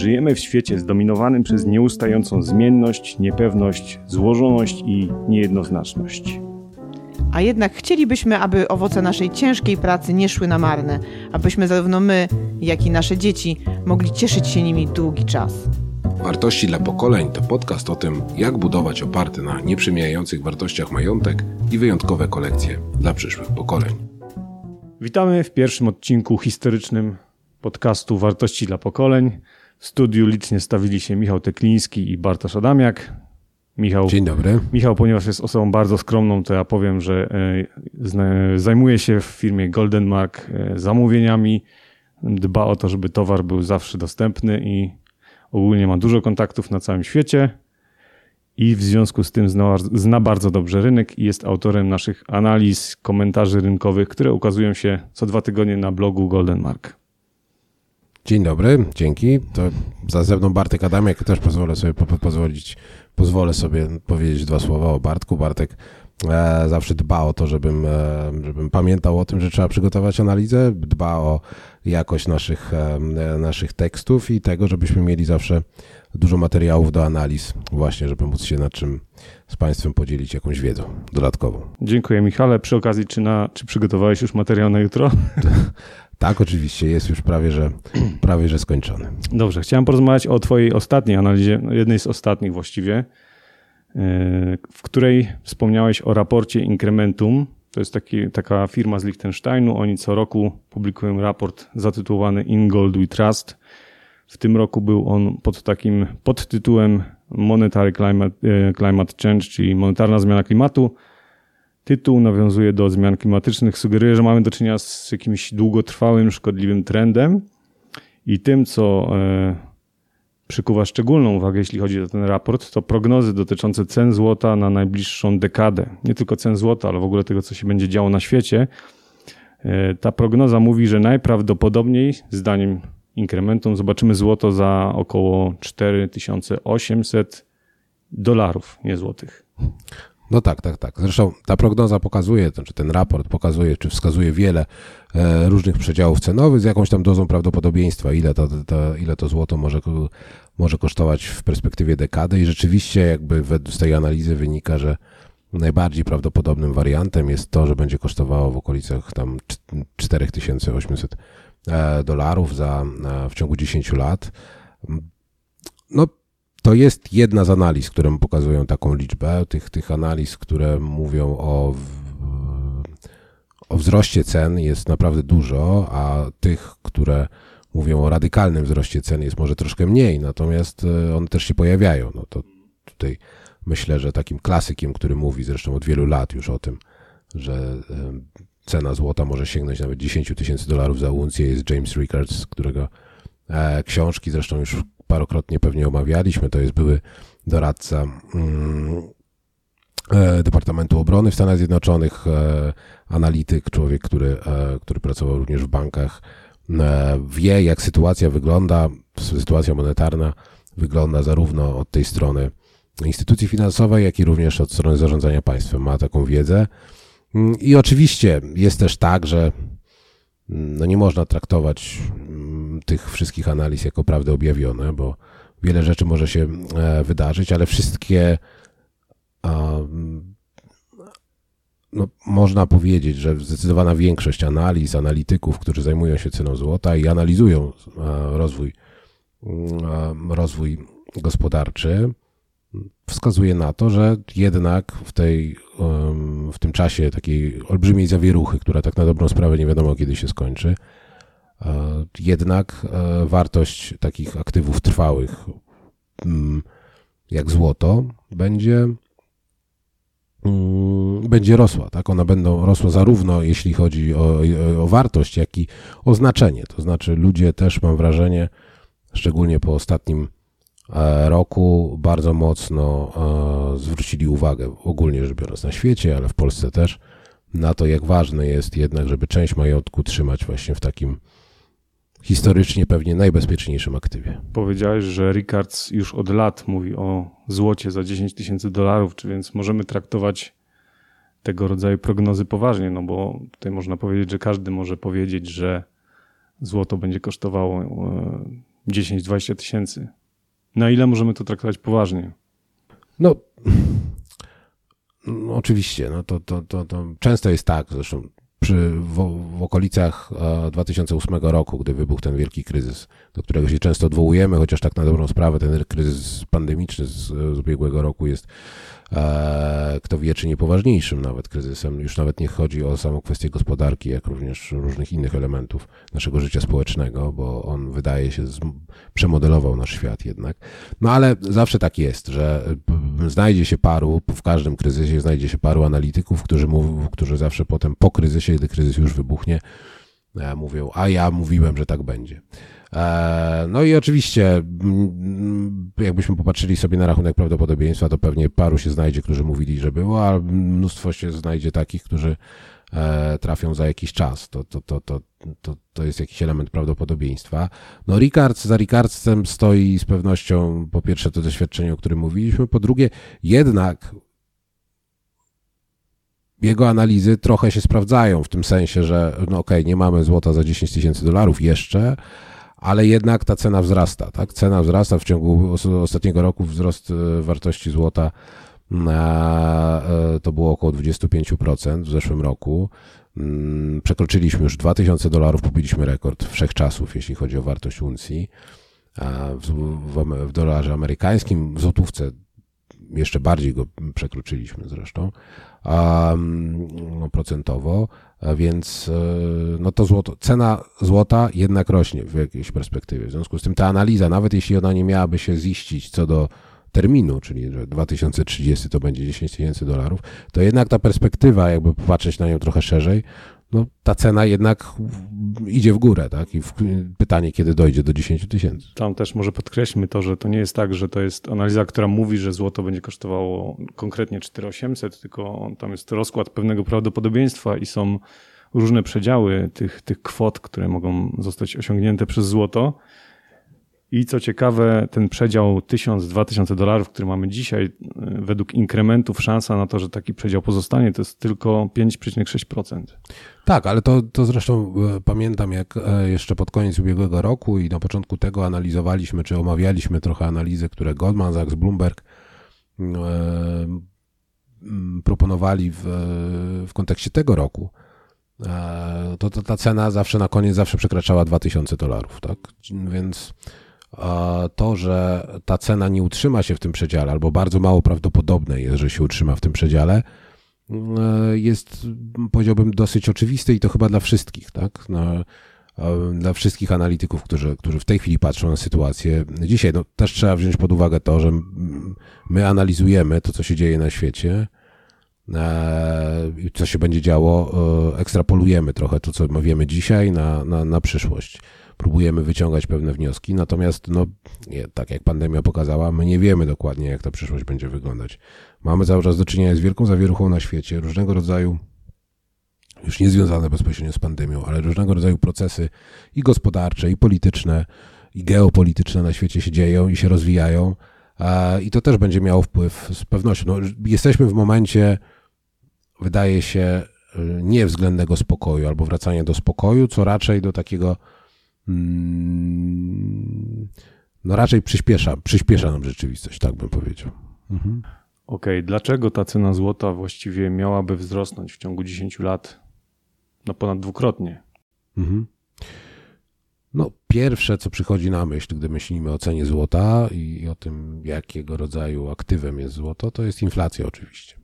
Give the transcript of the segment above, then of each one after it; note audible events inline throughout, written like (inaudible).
Żyjemy w świecie zdominowanym przez nieustającą zmienność, niepewność, złożoność i niejednoznaczność. A jednak chcielibyśmy, aby owoce naszej ciężkiej pracy nie szły na marne, abyśmy zarówno my, jak i nasze dzieci mogli cieszyć się nimi długi czas. Wartości dla pokoleń to podcast o tym, jak budować oparty na nieprzemijających wartościach majątek i wyjątkowe kolekcje dla przyszłych pokoleń. Witamy w pierwszym odcinku historycznym podcastu Wartości dla pokoleń. W studiu licznie stawili się Michał Tekliński i Bartosz Adamiak. Michał, Dzień dobry. Michał, ponieważ jest osobą bardzo skromną, to ja powiem, że e, zajmuje się w firmie Golden Mark e, zamówieniami, dba o to, żeby towar był zawsze dostępny i ogólnie ma dużo kontaktów na całym świecie i w związku z tym zna, zna, bardzo dobrze rynek i jest autorem naszych analiz, komentarzy rynkowych, które ukazują się co dwa tygodnie na blogu Golden Mark. Dzień dobry, dzięki. To za ze mną Bartek Adamiak, też pozwolę sobie po, pozwolić, pozwolę sobie powiedzieć dwa słowa o Bartku. Bartek e, zawsze dba o to, żebym, e, żebym pamiętał o tym, że trzeba przygotować analizę, dba o jakość naszych, e, naszych tekstów i tego, żebyśmy mieli zawsze dużo materiałów do analiz, właśnie, żeby móc się nad czym z Państwem podzielić jakąś wiedzą dodatkową. Dziękuję Michale. Przy okazji, czy, na, czy przygotowałeś już materiał na jutro? (laughs) Tak, oczywiście, jest już prawie że, (clears throat) prawie, że skończony. Dobrze, chciałem porozmawiać o Twojej ostatniej analizie, jednej z ostatnich właściwie, e, w której wspomniałeś o raporcie Incrementum. To jest taki, taka firma z Liechtensteinu. Oni co roku publikują raport zatytułowany In Gold We Trust. W tym roku był on pod takim podtytułem Monetary Climate, e, Climate Change, czyli monetarna zmiana klimatu. Tytuł nawiązuje do zmian klimatycznych, sugeruje, że mamy do czynienia z jakimś długotrwałym, szkodliwym trendem i tym, co e, przykuwa szczególną uwagę, jeśli chodzi o ten raport, to prognozy dotyczące cen złota na najbliższą dekadę. Nie tylko cen złota, ale w ogóle tego, co się będzie działo na świecie. E, ta prognoza mówi, że najprawdopodobniej, zdaniem inkrementum, zobaczymy złoto za około 4800 dolarów, nie złotych. No tak, tak, tak. Zresztą ta prognoza pokazuje, czy ten raport pokazuje, czy wskazuje wiele e, różnych przedziałów cenowych z jakąś tam dozą prawdopodobieństwa, ile to, to, ile to złoto może, może kosztować w perspektywie dekady i rzeczywiście jakby z tej analizy wynika, że najbardziej prawdopodobnym wariantem jest to, że będzie kosztowało w okolicach tam 4800 e, dolarów za, e, w ciągu 10 lat. No to jest jedna z analiz, które pokazują taką liczbę. Tych, tych analiz, które mówią o, o wzroście cen jest naprawdę dużo, a tych, które mówią o radykalnym wzroście cen jest może troszkę mniej, natomiast e, one też się pojawiają. No to tutaj myślę, że takim klasykiem, który mówi zresztą od wielu lat już o tym, że e, cena złota może sięgnąć nawet 10 tysięcy dolarów za uncję jest James Rickards, którego e, książki zresztą już parokrotnie pewnie omawialiśmy, to jest były doradca mm, e, Departamentu Obrony w Stanach Zjednoczonych, e, analityk, człowiek, który, e, który pracował również w bankach, wie jak sytuacja wygląda, sytuacja monetarna wygląda zarówno od tej strony instytucji finansowej, jak i również od strony zarządzania państwem. Ma taką wiedzę. Mm, I oczywiście jest też tak, że mm, no nie można traktować tych wszystkich analiz jako prawdę objawione, bo wiele rzeczy może się e, wydarzyć, ale wszystkie no, można powiedzieć, że zdecydowana większość analiz, analityków, którzy zajmują się ceną złota i analizują rozwój, rozwój gospodarczy, wskazuje na to, że jednak w, tej, w tym czasie takiej olbrzymiej zawieruchy, która tak na dobrą sprawę nie wiadomo kiedy się skończy, E, jednak e, wartość takich aktywów trwałych, mm, jak złoto, będzie, mm, będzie rosła. Tak? One będą rosła zarówno jeśli chodzi o, o wartość, jak i o znaczenie. To znaczy, ludzie też, mam wrażenie, szczególnie po ostatnim e, roku, bardzo mocno zwrócili uwagę, ogólnie rzecz biorąc, na świecie, ale w Polsce też, na to, jak ważne jest jednak, żeby część majątku trzymać właśnie w takim historycznie pewnie najbezpieczniejszym aktywie. Powiedziałeś, że Ricards już od lat mówi o złocie za 10 tysięcy dolarów, czy więc możemy traktować tego rodzaju prognozy poważnie, no bo tutaj można powiedzieć, że każdy może powiedzieć, że złoto będzie kosztowało 10-20 tysięcy. Na ile możemy to traktować poważnie? No, (sniffs) no oczywiście, no to, to, to, to często jest tak, zresztą przy, w, w, okolicach 2008 e, roku, gdy wybuchł ten wielki kryzys, do którego się często odwołujemy, chociaż tak na dobrą sprawę ten kryzys pandemiczny z, z ubiegłego roku jest E, kto wie, czy nie poważniejszym nawet kryzysem. Już nawet nie chodzi o samą kwestię gospodarki, jak również różnych innych elementów naszego życia społecznego, bo on wydaje się przemodelował nasz świat jednak. No ale zawsze tak jest, że znajdzie się paru, w każdym kryzysie znajdzie się paru analityków, którzy, mówią, którzy zawsze potem po kryzysie, gdy kryzys już wybuchnie, e, mówią, a ja mówiłem, że tak będzie. E, no i oczywiście, jakbyśmy popatrzyli sobie na rachunek prawdopodobieństwa, to pewnie paru się znajdzie, którzy mówili, że było, a mnóstwo się znajdzie takich, którzy e, trafią za jakiś czas. To, to, to, to, to, to jest jakiś element prawdopodobieństwa. No Ricards, za Ricardsem stoi z pewnością po pierwsze to doświadczenie, o którym mówiliśmy, po drugie jednak jego analizy trochę się sprawdzają w tym sensie, że no okej, okay, nie mamy złota za 10 tysięcy dolarów jeszcze, ale jednak ta cena wzrasta. Tak? Cena wzrasta w ciągu ostatniego roku, wzrost e, wartości złota e, to było około 25% w zeszłym roku. Mm, przekroczyliśmy już 2000 dolarów, pobiliśmy rekord wszechczasów, jeśli chodzi o wartość uncji. W, w, w dolarze amerykańskim, w złotówce jeszcze bardziej go przekroczyliśmy zresztą um, procentowo. A więc e, no to złoto, cena złota jednak rośnie w jakiejś perspektywie. W związku z tym ta analiza, nawet jeśli ona nie miałaby się ziścić co do terminu, czyli że 2030 to będzie 10 tysięcy dolarów, to jednak ta perspektywa, jakby popatrzeć na nią trochę szerzej, no, ta cena jednak idzie w górę, tak? I w, pytanie, kiedy dojdzie do 10 tysięcy. Tam też może podkreślmy to, że to nie jest tak, że to jest analiza, która mówi, że złoto będzie kosztowało konkretnie 4800, tylko tam jest rozkład pewnego prawdopodobieństwa i są różne przedziały tych, tych kwot, które mogą zostać osiągnięte przez złoto. I co ciekawe, ten przedział 1000-2000 dolarów, który mamy dzisiaj, y, według inkrementów szansa na to, że taki przedział pozostanie, to jest tylko 5,6%. Tak, ale to, to zresztą e, pamiętam, jak e, jeszcze pod koniec ubiegłego roku i na początku tego analizowaliśmy, czy omawialiśmy trochę analizy, które Goldman Sachs, Bloomberg e, proponowali w, w kontekście tego roku to, to ta cena zawsze na koniec zawsze przekraczała 2000 dolarów, tak? Więc to, że ta cena nie utrzyma się w tym przedziale, albo bardzo mało prawdopodobne jest, że się utrzyma w tym przedziale, e, jest, powiedziałbym, dosyć oczywiste i to chyba dla wszystkich, tak? E, dla wszystkich analityków, którzy, którzy w tej chwili patrzą na sytuację. Dzisiaj no, też trzeba wziąć pod uwagę to, że my analizujemy to, co się dzieje na świecie, e, co się będzie działo, ekstrapolujemy trochę to, co wiemy dzisiaj na, na, na przyszłość próbujemy wyciągać pewne wnioski, natomiast no, nie, tak jak pandemia pokazała, my nie wiemy dokładnie, jak ta przyszłość będzie wyglądać. Mamy cały czas do czynienia z wielką zawieruchą na świecie, różnego rodzaju, już nie związane bezpośrednio z pandemią, ale różnego rodzaju procesy i gospodarcze, i polityczne, i geopolityczne na świecie się dzieją i się rozwijają. I to też będzie miało wpływ z pewnością. No, jesteśmy w momencie, wydaje się, nie względnego spokoju albo wracania do spokoju, co raczej do takiego Mm, no raczej przyspiesza, przyspiesza nam rzeczywistość, tak bym powiedział. Mhm. Okej, okay. dlaczego ta cena złota właściwie miałaby wzrosnąć w ciągu 10 lat? No ponad dwukrotnie. Mhm. No, pierwsze, co przychodzi na myśl, gdy myślimy o cenie złota i o tym, jakiego rodzaju aktywem jest złoto, to jest inflacja oczywiście.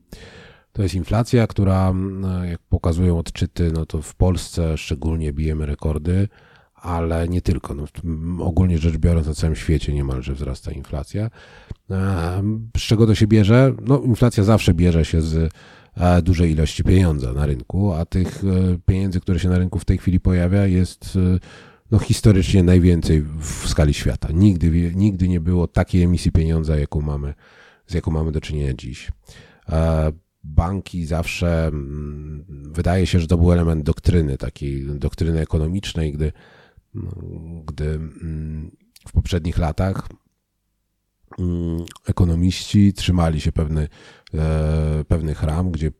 To jest inflacja, która, mm, jak pokazują odczyty, no to w Polsce szczególnie bijemy rekordy ale nie tylko. No, ogólnie rzecz biorąc, na całym świecie niemalże wzrasta inflacja. Z czego to się bierze? No, inflacja zawsze bierze się z e, dużej ilości pieniądza na rynku, a tych e, pieniędzy, które się na rynku w tej chwili pojawia, jest e, no, historycznie najwięcej w skali świata. Nigdy, nigdy nie było takiej emisji pieniądza, jaką mamy, z jaką mamy do czynienia dziś. Banki zawsze, mm, wydaje się, że to był element doktryny, takiej doktryny ekonomicznej, gdy gdy mm, w poprzednich latach mm, ekonomiści trzymali się pewny, e, pewnych ram, gdzie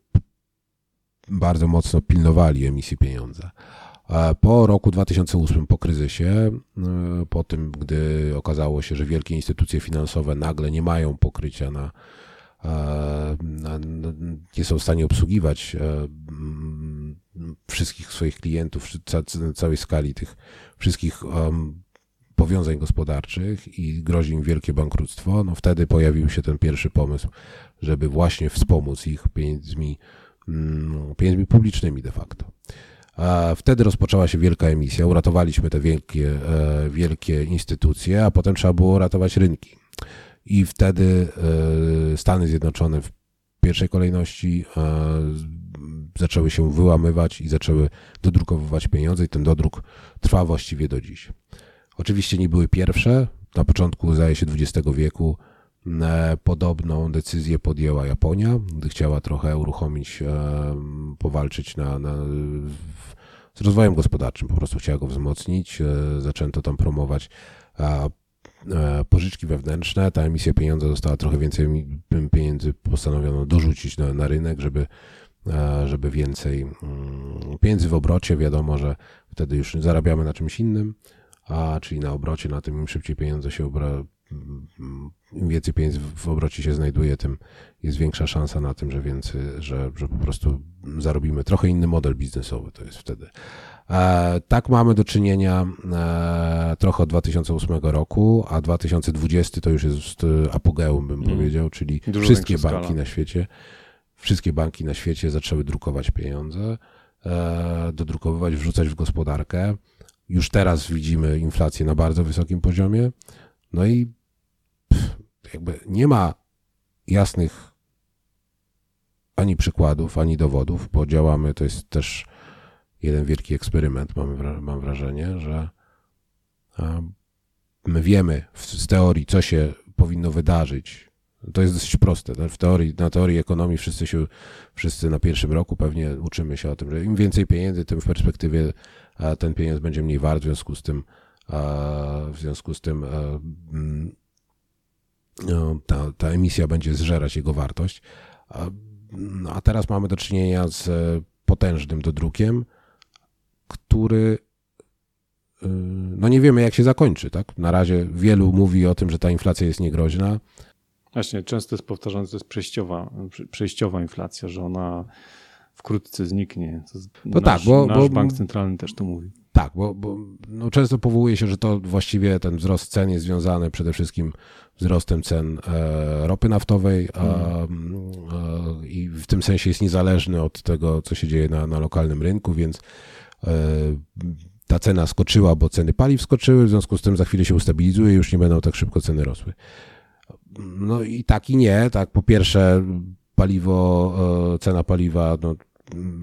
bardzo mocno pilnowali emisji pieniądza. Po roku 2008, po kryzysie, po tym, gdy okazało się, że wielkie instytucje finansowe nagle nie mają pokrycia na, nie są w stanie obsługiwać wszystkich swoich klientów, całej skali tych wszystkich powiązań gospodarczych i grozi im wielkie bankructwo, no wtedy pojawił się ten pierwszy pomysł, żeby właśnie wspomóc ich pieniędzmi, mm, pieniędzmi publicznymi de facto. Wtedy rozpoczęła się wielka emisja, uratowaliśmy te wielkie, e, wielkie instytucje, a potem trzeba było ratować rynki. I wtedy e, Stany Zjednoczone w pierwszej kolejności e, zaczęły się wyłamywać i zaczęły dodrukowywać pieniądze i ten dodruk trwa właściwie do dziś. Oczywiście nie były pierwsze. Na początku, zdaje się, XX wieku e, podobną decyzję podjęła Japonia, gdy chciała trochę uruchomić, powalczyć na, na, z rozwojem gospodarczym, po prostu chciała go wzmocnić. Zaczęto tam promować pożyczki wewnętrzne. Ta emisja pieniądza została trochę więcej pieniędzy postanowiono dorzucić na, na rynek, żeby, żeby więcej mm, pieniędzy w obrocie. Wiadomo, że wtedy już zarabiamy na czymś innym a czyli na obrocie, na tym im szybciej pieniądze się obra, im więcej pieniędzy w obrocie się znajduje, tym jest większa szansa na tym, że więcej, że, że po prostu zarobimy trochę inny model biznesowy to jest wtedy. E, tak mamy do czynienia e, trochę od 2008 roku, a 2020 to już jest apogeum, bym mm. powiedział, czyli Dużo wszystkie banki skala. na świecie, wszystkie banki na świecie zaczęły drukować pieniądze, e, dodrukowywać, wrzucać w gospodarkę. Już teraz widzimy inflację na bardzo wysokim poziomie. No i jakby nie ma jasnych ani przykładów, ani dowodów, bo działamy, to jest też jeden wielki eksperyment, mam, mam wrażenie, że my wiemy z teorii, co się powinno wydarzyć. To jest dosyć proste. W teorii, na teorii ekonomii wszyscy się, wszyscy na pierwszym roku pewnie uczymy się o tym, że im więcej pieniędzy, tym w perspektywie ten pieniądz będzie mniej wart, w związku z tym, w związku z tym mm, no, ta, ta emisja będzie zżerać jego wartość. No, a teraz mamy do czynienia z potężnym dodrukiem, który y, no nie wiemy jak się zakończy, tak? Na razie wielu mówi o tym, że ta inflacja jest niegroźna. Właśnie, często jest powtarzane, że to jest przejściowa, przejściowa inflacja, że ona wkrótce zniknie. no nasz, tak, bo, nasz bo, bank centralny też to mówi. Tak, bo, bo no często powołuje się, że to właściwie ten wzrost cen jest związany przede wszystkim wzrostem cen e, ropy naftowej a, hmm. e, i w tym sensie jest niezależny od tego, co się dzieje na, na lokalnym rynku, więc ta cena skoczyła, bo ceny paliw skoczyły, w związku z tym za chwilę się ustabilizuje i już nie będą tak szybko ceny rosły. No i tak i nie, tak po pierwsze paliwo, e, cena paliwa no,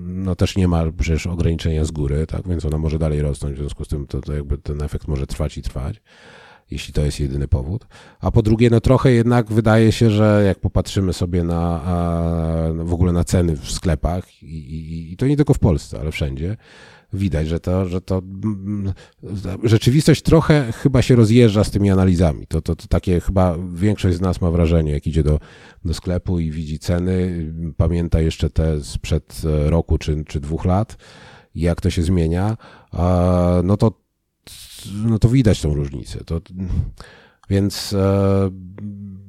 no też nie ma przecież ograniczenia z góry, tak, więc ona może dalej rosnąć, w związku z tym to, to jakby ten efekt może trwać i trwać, jeśli to jest jedyny powód. A po drugie, no trochę jednak wydaje się, że jak popatrzymy sobie na, w ogóle na ceny w sklepach i, i, i to nie tylko w Polsce, ale wszędzie, widać, że to, że to mm, rzeczywistość trochę chyba się rozjeżdża z tymi analizami. To, to, to takie chyba większość z nas ma wrażenie, jak idzie do, do sklepu i widzi ceny, pamięta jeszcze te sprzed e, roku czy, czy dwóch lat, jak to się zmienia, no to, no to widać tą różnicę. To, więc e,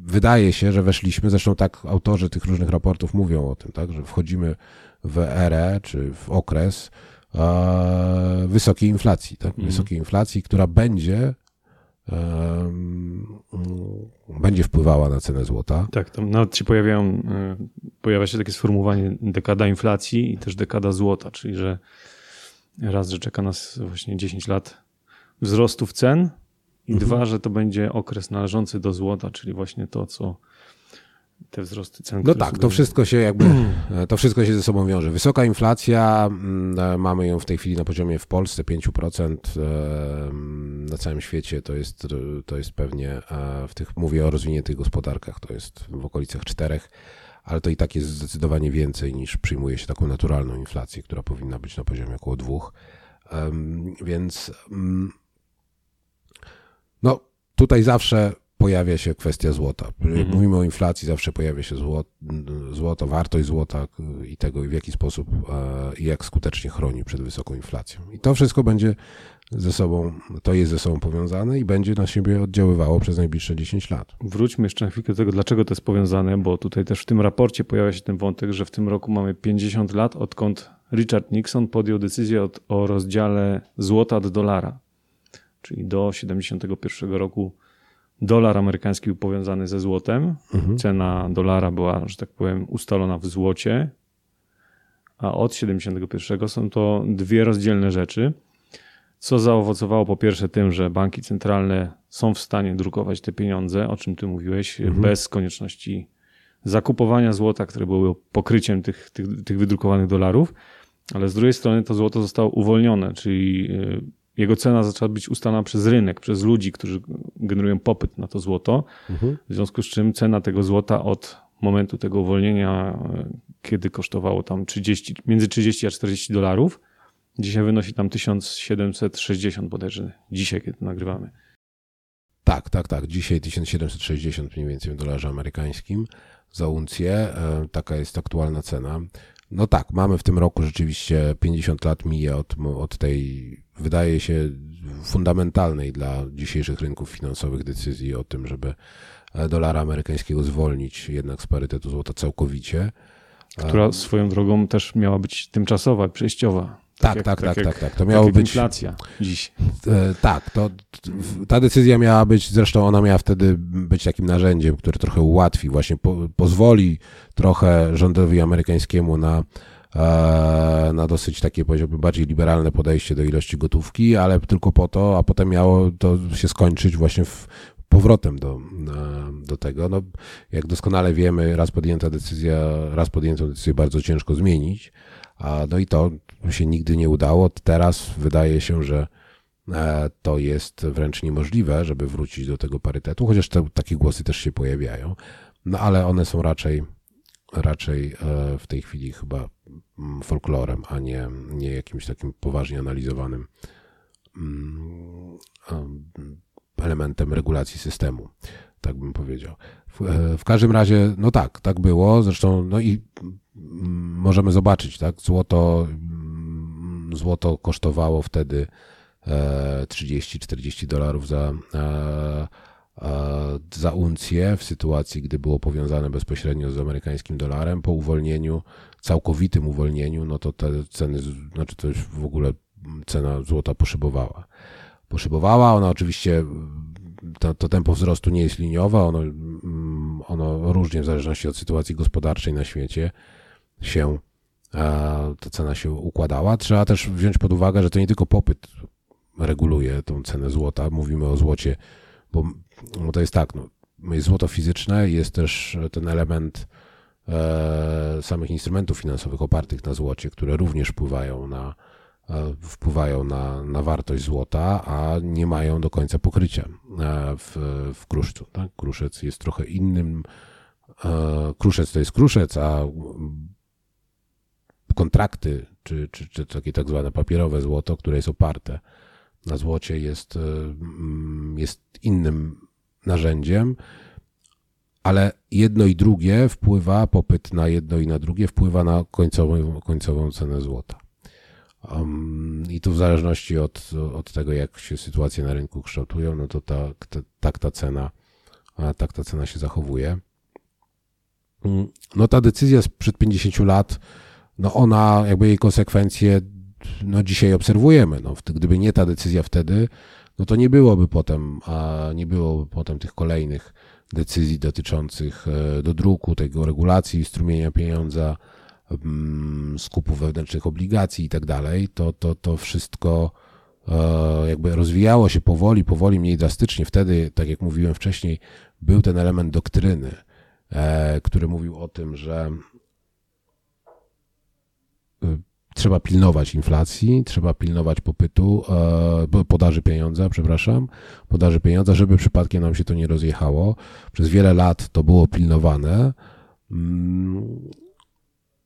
wydaje się, że weszliśmy, zresztą tak autorzy tych różnych raportów mówią o tym, tak, że wchodzimy w erę czy w okres, wysokiej inflacji, tak? Mhm. Wysokiej inflacji, która będzie będzie wpływała na cenę złota. Tak, tam nawet się pojawiają, e, pojawia się takie sformułowanie dekada inflacji i też dekada złota, czyli że raz, że czeka nas właśnie 10 lat wzrostów cen i mhm. dwa, że to będzie okres należący do złota, czyli właśnie to, co te wzrosty cen. No tak, to wszystko się jakby, (clears throat) to wszystko się ze sobą wiąże. Wysoka inflacja, mm, e, mamy ją w tej chwili na poziomie w Polsce 5%, e, na całym świecie to jest, to jest pewnie, e, w tych, mówię o rozwiniętych gospodarkach, to jest w okolicach 4%, ale to i tak jest zdecydowanie więcej niż przyjmuje się taką naturalną inflację, która powinna być na poziomie około 2%. Więc mm, no tutaj zawsze pojawia się kwestia złota. Mhm. mówimy o inflacji, zawsze pojawia się złoto, złoto, wartość złota i tego, w jaki sposób i jak skutecznie chroni przed wysoką inflacją. I to wszystko będzie ze sobą, to jest ze sobą powiązane i będzie na siebie oddziaływało przez najbliższe 10 lat. Wróćmy jeszcze na chwilkę do tego, dlaczego to jest powiązane, bo tutaj też w tym raporcie pojawia się ten wątek, że w tym roku mamy 50 lat, odkąd Richard Nixon podjął decyzję o, o rozdziale złota do dolara. Czyli do 71 roku dolar amerykański był powiązany ze złotem. Mhm. Cena dolara była, że tak powiem, ustalona w złocie, a od 71 są to dwie rozdzielne rzeczy co zaowocowało po pierwsze tym, że banki centralne są w stanie drukować te pieniądze, o czym ty mówiłeś, mhm. bez konieczności zakupowania złota, które było pokryciem tych, tych, tych wydrukowanych dolarów, ale z drugiej strony to złoto zostało uwolnione, czyli y, jego cena zaczęła być ustalana przez rynek, przez ludzi, którzy generują popyt na to złoto, mhm. w związku z czym cena tego złota od momentu tego uwolnienia, y, kiedy kosztowało tam 30, między 30 a 40 dolarów, Dzisiaj wynosi tam 1760 bodajże, dzisiaj kiedy nagrywamy. Tak, tak, tak. Dzisiaj 1760 mniej więcej w dolarze amerykańskim za uncję. E, taka jest aktualna cena. No tak, mamy w tym roku rzeczywiście 50 lat mija od, od tej, wydaje się, fundamentalnej dla dzisiejszych rynków finansowych decyzji o tym, żeby e, dolara amerykańskiego zwolnić jednak z parytetu złota całkowicie. Która swoją drogą też miała być tymczasowa, przejściowa. Tak, tak, tak, tak, tak, tak. To miało być. Inflacja dziś. E, tak, to, ta decyzja miała być, zresztą ona miała wtedy być takim narzędziem, które trochę ułatwi, właśnie po, pozwoli trochę rządowi amerykańskiemu na, e, na dosyć takie, powiedziałbym, bardziej liberalne podejście do ilości gotówki, ale tylko po to, a potem miało to się skończyć właśnie w, powrotem do, do tego. No, jak doskonale wiemy, raz podjęta decyzja, raz podjętą decyzję bardzo ciężko zmienić. A, no i to się nigdy nie udało. Teraz wydaje się, że e, to jest wręcz niemożliwe, żeby wrócić do tego parytetu, chociaż te, takie głosy też się pojawiają. No ale one są raczej, raczej e, w tej chwili chyba folklorem, a nie, nie jakimś takim poważnie analizowanym mm, elementem regulacji systemu, tak bym powiedział. W, e, w każdym razie, no tak, tak było. Zresztą, no i możemy zobaczyć, tak? Złoto, mm, złoto kosztowało wtedy 30-40 e, dolarów za, e, za uncję w sytuacji, gdy było powiązane bezpośrednio z amerykańskim dolarem. Po uwolnieniu, całkowitym uwolnieniu, no to te ceny, znaczy to już w ogóle cena złota poszybowała. Poszybowała, ona oczywiście, to, to tempo wzrostu nie jest liniowe, ono, mm, ono różnie w zależności od sytuacji gospodarczej na świecie się ta cena się układała. Trzeba też wziąć pod uwagę, że to nie tylko popyt reguluje tą cenę złota. Mówimy o złocie, bo no to jest tak, no, jest złoto fizyczne, jest też ten element e, samych instrumentów finansowych opartych na złocie, które również wpływają na, e, wpływają na, na wartość złota, a nie mają do końca pokrycia e, w, w kruszcu. Tak? Kruszec jest trochę innym. E, kruszec to jest kruszec, a kontrakty, czy, czy, czy takie tak zwane papierowe złoto, które jest oparte na złocie, jest, e, jest innym narzędziem, ale jedno i drugie wpływa, popyt na jedno i na drugie wpływa na końcową, końcową cenę złota. Um, I tu w zależności od, od tego, jak się sytuacje na rynku kształtują, no to tak ta, tak ta cena, tak ta cena się zachowuje. Mm, no ta decyzja sprzed 50 lat no ona, jakby jej konsekwencje, no dzisiaj obserwujemy. No, gdyby nie ta decyzja wtedy, no to nie byłoby potem, a nie byłoby potem tych kolejnych decyzji dotyczących e, do druku, tego regulacji strumienia pieniądza, mm, skupu wewnętrznych obligacji i tak dalej, to, to, to wszystko e, jakby rozwijało się powoli, powoli, mniej drastycznie. Wtedy, tak jak mówiłem wcześniej, był ten element doktryny, e, który mówił o tym, że trzeba pilnować inflacji, trzeba pilnować popytu, e, podaży pieniądza, przepraszam, podaży pieniądza, żeby przypadkiem nam się to nie rozjechało. Przez wiele lat to było pilnowane. Mm,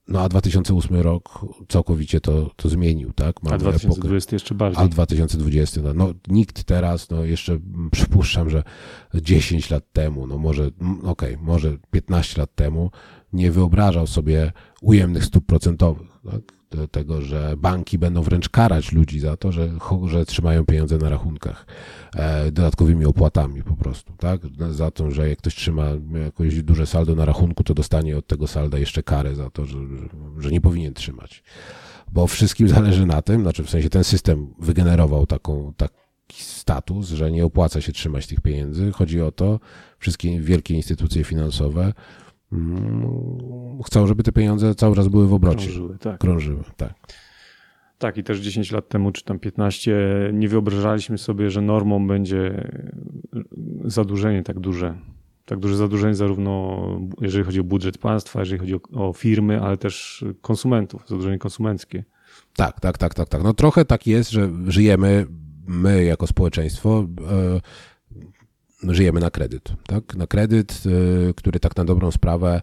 no a 2008 rok całkowicie to, to zmienił, tak? Mamy a 2020 epokę, jeszcze bardziej. A 2020, no, no nikt teraz, no jeszcze przypuszczam, że 10 lat temu, no może, okej, okay, może 15 lat temu nie wyobrażał sobie ujemnych stóp procentowych, tak? Do tego, że banki będą wręcz karać ludzi za to, że, że trzymają pieniądze na rachunkach e, dodatkowymi opłatami po prostu, tak? Za to, że jak ktoś trzyma jakoś duże saldo na rachunku, to dostanie od tego salda jeszcze karę za to, że, że nie powinien trzymać. Bo wszystkim (laughs) zależy na tym, znaczy w sensie ten system wygenerował taką, taki status, że nie opłaca się trzymać tych pieniędzy. Chodzi o to, wszystkie wielkie instytucje finansowe chcą, żeby te pieniądze cały czas były w obrocie. Krążyły, tak. Krążyły, tak. Tak, i też 10 lat temu, czy tam 15, nie wyobrażaliśmy sobie, że normą będzie zadłużenie tak duże. Tak duże zadłużenie, zarówno jeżeli chodzi o budżet państwa, jeżeli chodzi o, o firmy, ale też konsumentów, zadłużenie konsumenckie. Tak, tak, tak, tak, tak. No trochę tak jest, że żyjemy my jako społeczeństwo e, żyjemy na kredyt, tak? Na kredyt, y, który tak na dobrą sprawę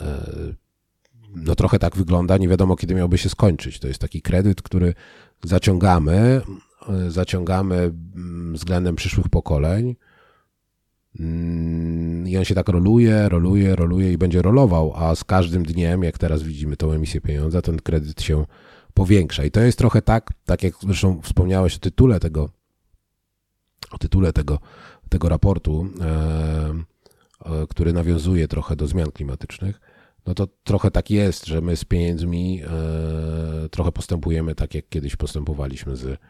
y, no trochę tak wygląda, nie wiadomo kiedy miałby się skończyć. To jest taki kredyt, który zaciągamy, y, zaciągamy mm, względem przyszłych pokoleń mm, i on się tak roluje, roluje, roluje i będzie rolował, a z każdym dniem, jak teraz widzimy tą emisję pieniądza, ten kredyt się powiększa. I to jest trochę tak, tak jak zresztą wspomniałeś o tytule tego, o tytule tego tego raportu, e, e, który nawiązuje trochę do zmian klimatycznych, no to trochę tak jest, że my z pieniędzmi e, trochę postępujemy tak, jak kiedyś postępowaliśmy z,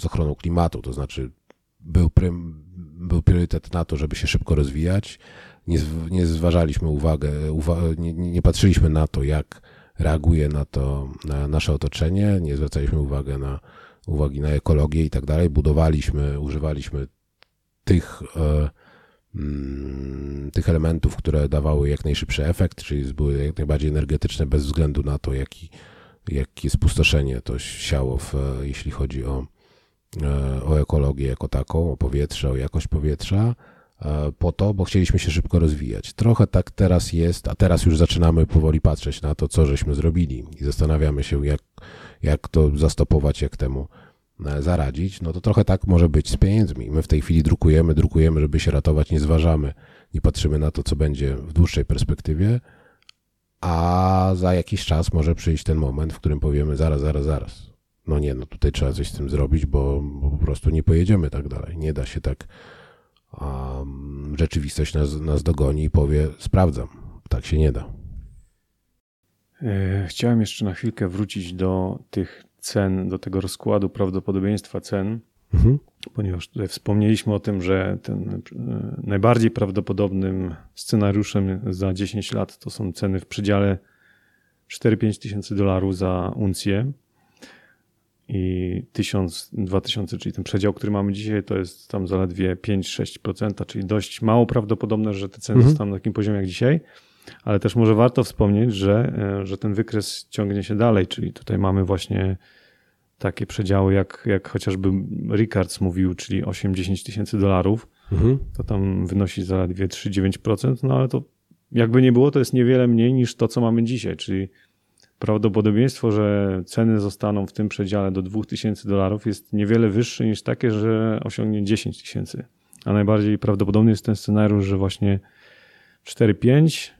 z ochroną klimatu. To znaczy, był, prym, był priorytet na to, żeby się szybko rozwijać. Nie, nie zważaliśmy uwagę, uwa nie, nie, patrzyliśmy na to, jak reaguje na to na nasze otoczenie, nie zwracaliśmy uwagi na uwagi na ekologię i tak dalej. Budowaliśmy, używaliśmy tych, e, mm, tych elementów, które dawały jak najszybszy efekt, czyli były jak najbardziej energetyczne bez względu na to, jaki, jakie spustoszenie to siało, w, jeśli chodzi o, e, o ekologię jako taką, o powietrze, o jakość powietrza po to, bo chcieliśmy się szybko rozwijać. Trochę tak teraz jest, a teraz już zaczynamy powoli patrzeć na to, co żeśmy zrobili i zastanawiamy się, jak, jak to zastopować, jak temu e, zaradzić, no to trochę tak może być z pieniędzmi. My w tej chwili drukujemy, drukujemy, żeby się ratować, nie zważamy, nie patrzymy na to, co będzie w dłuższej perspektywie, a za jakiś czas może przyjść ten moment, w którym powiemy zaraz, zaraz, zaraz. No nie, no tutaj trzeba coś z tym zrobić, bo, bo po prostu nie pojedziemy tak dalej. Nie da się tak. Um, rzeczywistość nas, nas dogoni i powie: Sprawdzam. Tak się nie da. E, chciałem jeszcze na chwilkę wrócić do tych cen, do tego rozkładu prawdopodobieństwa cen, mhm. ponieważ tutaj wspomnieliśmy o tym, że ten e, najbardziej prawdopodobnym scenariuszem za 10 lat to są ceny w przedziale 4-5 tysięcy dolarów za uncję i 1000, 2000, czyli ten przedział, który mamy dzisiaj, to jest tam zaledwie 5-6%, czyli dość mało prawdopodobne, że te ceny mhm. zostaną na takim poziomie jak dzisiaj. Ale też może warto wspomnieć, że, e, że ten wykres ciągnie się dalej, czyli tutaj mamy właśnie takie przedziały, jak, jak chociażby Ricards mówił, czyli 8-10 tysięcy dolarów. Mhm. To tam wynosi zaledwie 3-9%, no ale to jakby nie było, to jest niewiele mniej niż to, co mamy dzisiaj, czyli prawdopodobieństwo, że ceny zostaną w tym przedziale do 2000 dolarów jest niewiele wyższe niż takie, że osiągnie 10 tysięcy. A najbardziej prawdopodobny jest ten scenariusz, że właśnie 4-5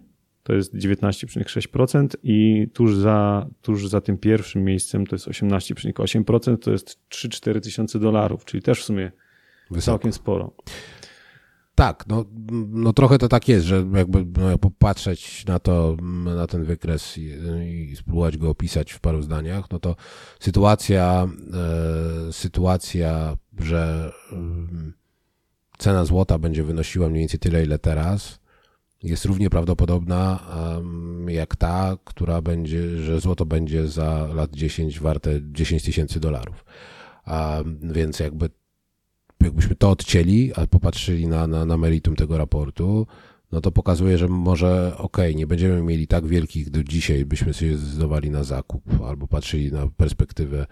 to jest 19,6% i tuż za, tuż za tym pierwszym miejscem to jest 18,8%, to jest 3-4 tysiące dolarów, czyli też w sumie Wysoko. całkiem sporo. Tak, no, no trochę to tak jest, że jakby no, popatrzeć na to, na ten wykres i, i spróbować go opisać w paru zdaniach, no to sytuacja, e, sytuacja, że e, cena złota będzie wynosiła mniej więcej tyle, ile teraz, jest równie prawdopodobna jak ta, która będzie, że złoto będzie za lat 10 warte 10 tysięcy dolarów. Więc jakby jakbyśmy to odcięli, a popatrzyli na, na, na meritum tego raportu, no to pokazuje, że może okej, okay, nie będziemy mieli tak wielkich do dzisiaj, byśmy się zdecydowali na zakup, albo patrzyli na perspektywę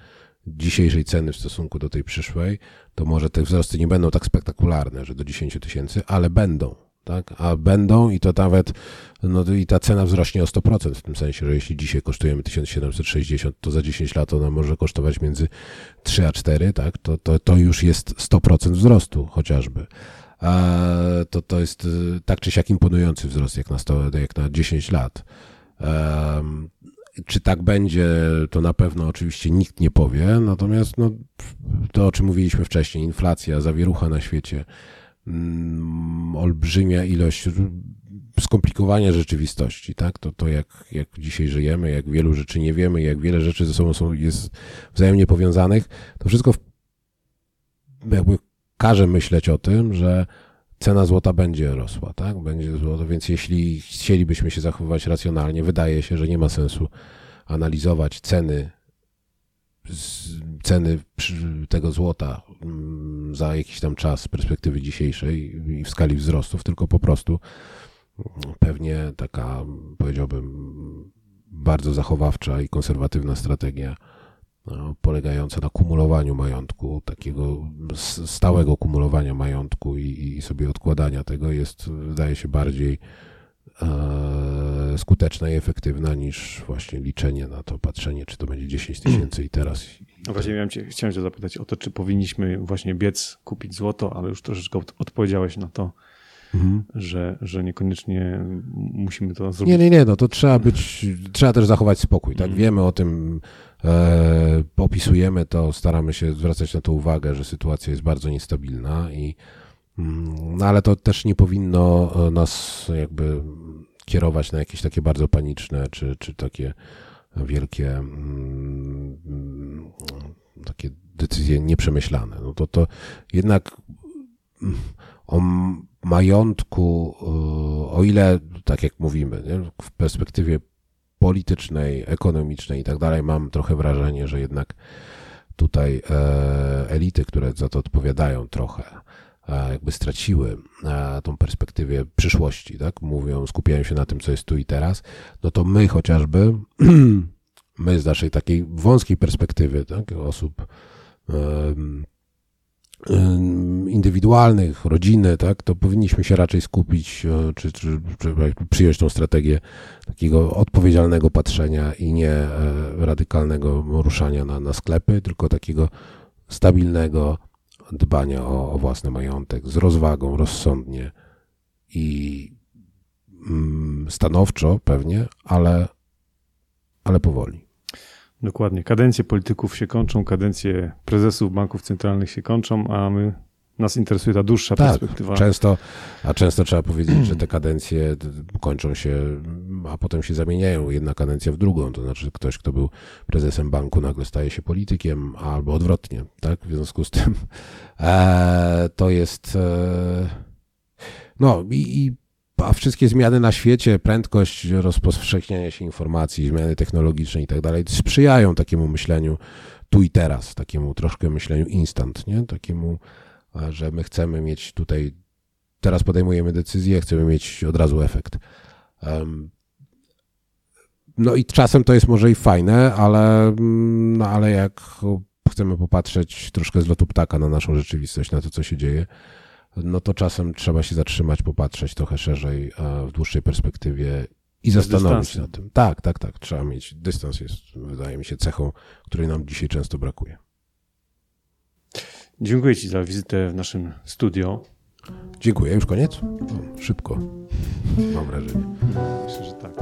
dzisiejszej ceny w stosunku do tej przyszłej, to może te wzrosty nie będą tak spektakularne, że do 10 tysięcy, ale będą tak? A będą i to nawet, no i ta cena wzrośnie o 100%, w tym sensie, że jeśli dzisiaj kosztujemy 1760, to za 10 lat ona może kosztować między 3 a 4, tak? To, to, to już jest 100% wzrostu chociażby. A to, to jest y, tak czy siak imponujący wzrost jak na, 100, jak na 10 lat. Um, czy tak będzie, to na pewno oczywiście nikt nie powie, natomiast no, to, o czym mówiliśmy wcześniej, inflacja, zawierucha na świecie, olbrzymia ilość skomplikowania rzeczywistości, tak? To, to jak, jak dzisiaj żyjemy, jak wielu rzeczy nie wiemy, jak wiele rzeczy ze sobą są, jest wzajemnie powiązanych, to wszystko w, jakby każe myśleć o tym, że cena złota będzie rosła, tak? Będzie złoto, więc jeśli chcielibyśmy się zachowywać racjonalnie, wydaje się, że nie ma sensu analizować ceny ceny tego złota mm, za jakiś tam czas z perspektywy dzisiejszej i w skali wzrostów, tylko po prostu mm, pewnie taka, powiedziałbym, bardzo zachowawcza i konserwatywna strategia no, polegająca na kumulowaniu majątku, takiego stałego kumulowania majątku i, i sobie odkładania tego jest, wydaje się, bardziej skuteczna i efektywna niż właśnie liczenie na to, patrzenie, czy to będzie 10 tysięcy i teraz. No właśnie miałem cię, chciałem cię zapytać o to, czy powinniśmy właśnie biec, kupić złoto, ale już troszeczkę odpowiedziałeś na to, mhm. że, że niekoniecznie musimy to zrobić. Nie, nie, nie, no to trzeba być, trzeba też zachować spokój, tak? Mhm. Wiemy o tym, e, opisujemy to, staramy się zwracać na to uwagę, że sytuacja jest bardzo niestabilna i mm, no ale to też nie powinno e, nas jakby kierować na jakieś takie bardzo paniczne, czy, czy takie wielkie mm, takie decyzje nieprzemyślane. No to, to jednak mm, o majątku, e, o ile, tak jak mówimy, nie, w perspektywie politycznej, ekonomicznej i tak dalej, mam trochę wrażenie, że jednak tutaj e, elity, które za to odpowiadają trochę, jakby straciły e, tą perspektywę przyszłości, tak? Mówią, skupiają się na tym, co jest tu i teraz, no to my chociażby, (clears throat) my z naszej takiej wąskiej perspektywy, tak? Osób indywidualnych, rodziny, tak, to powinniśmy się raczej skupić, e, czy, czy, czy przyjąć tą strategię takiego odpowiedzialnego patrzenia i nie e, radykalnego ruszania na, na sklepy, tylko takiego stabilnego dbania o, o własny majątek z rozwagą, rozsądnie i mm, stanowczo pewnie, ale, ale powoli. Dokładnie. Kadencje polityków się kończą, kadencje prezesów banków centralnych się kończą, a my nas interesuje ta dłuższa tak, perspektywa. Często, a często trzeba powiedzieć, że te kadencje kończą się, a potem się zamieniają jedna kadencja w drugą. To znaczy, ktoś, kto był prezesem banku, nagle staje się politykiem, albo odwrotnie. Tak? W związku z tym (laughs) e, to jest. E, no i, i a wszystkie zmiany na świecie, prędkość rozpowszechniania się informacji, zmiany technologiczne i tak dalej, sprzyjają takiemu myśleniu tu i teraz, takiemu troszkę myśleniu instant, nie? Takiemu, że my chcemy mieć tutaj, teraz podejmujemy decyzję, chcemy mieć od razu efekt. No i czasem to jest może i fajne, ale, no ale jak chcemy popatrzeć troszkę z lotu ptaka na naszą rzeczywistość, na to, co się dzieje, no to czasem trzeba się zatrzymać, popatrzeć trochę szerzej w dłuższej perspektywie i zastanowić się nad tym. Tak, tak, tak. Trzeba mieć. Dystans jest, wydaje mi się, cechą, której nam dzisiaj często brakuje. Dziękuję Ci za wizytę w naszym studio. Dziękuję. Już koniec? szybko. Mam wrażenie. Myślę, że tak.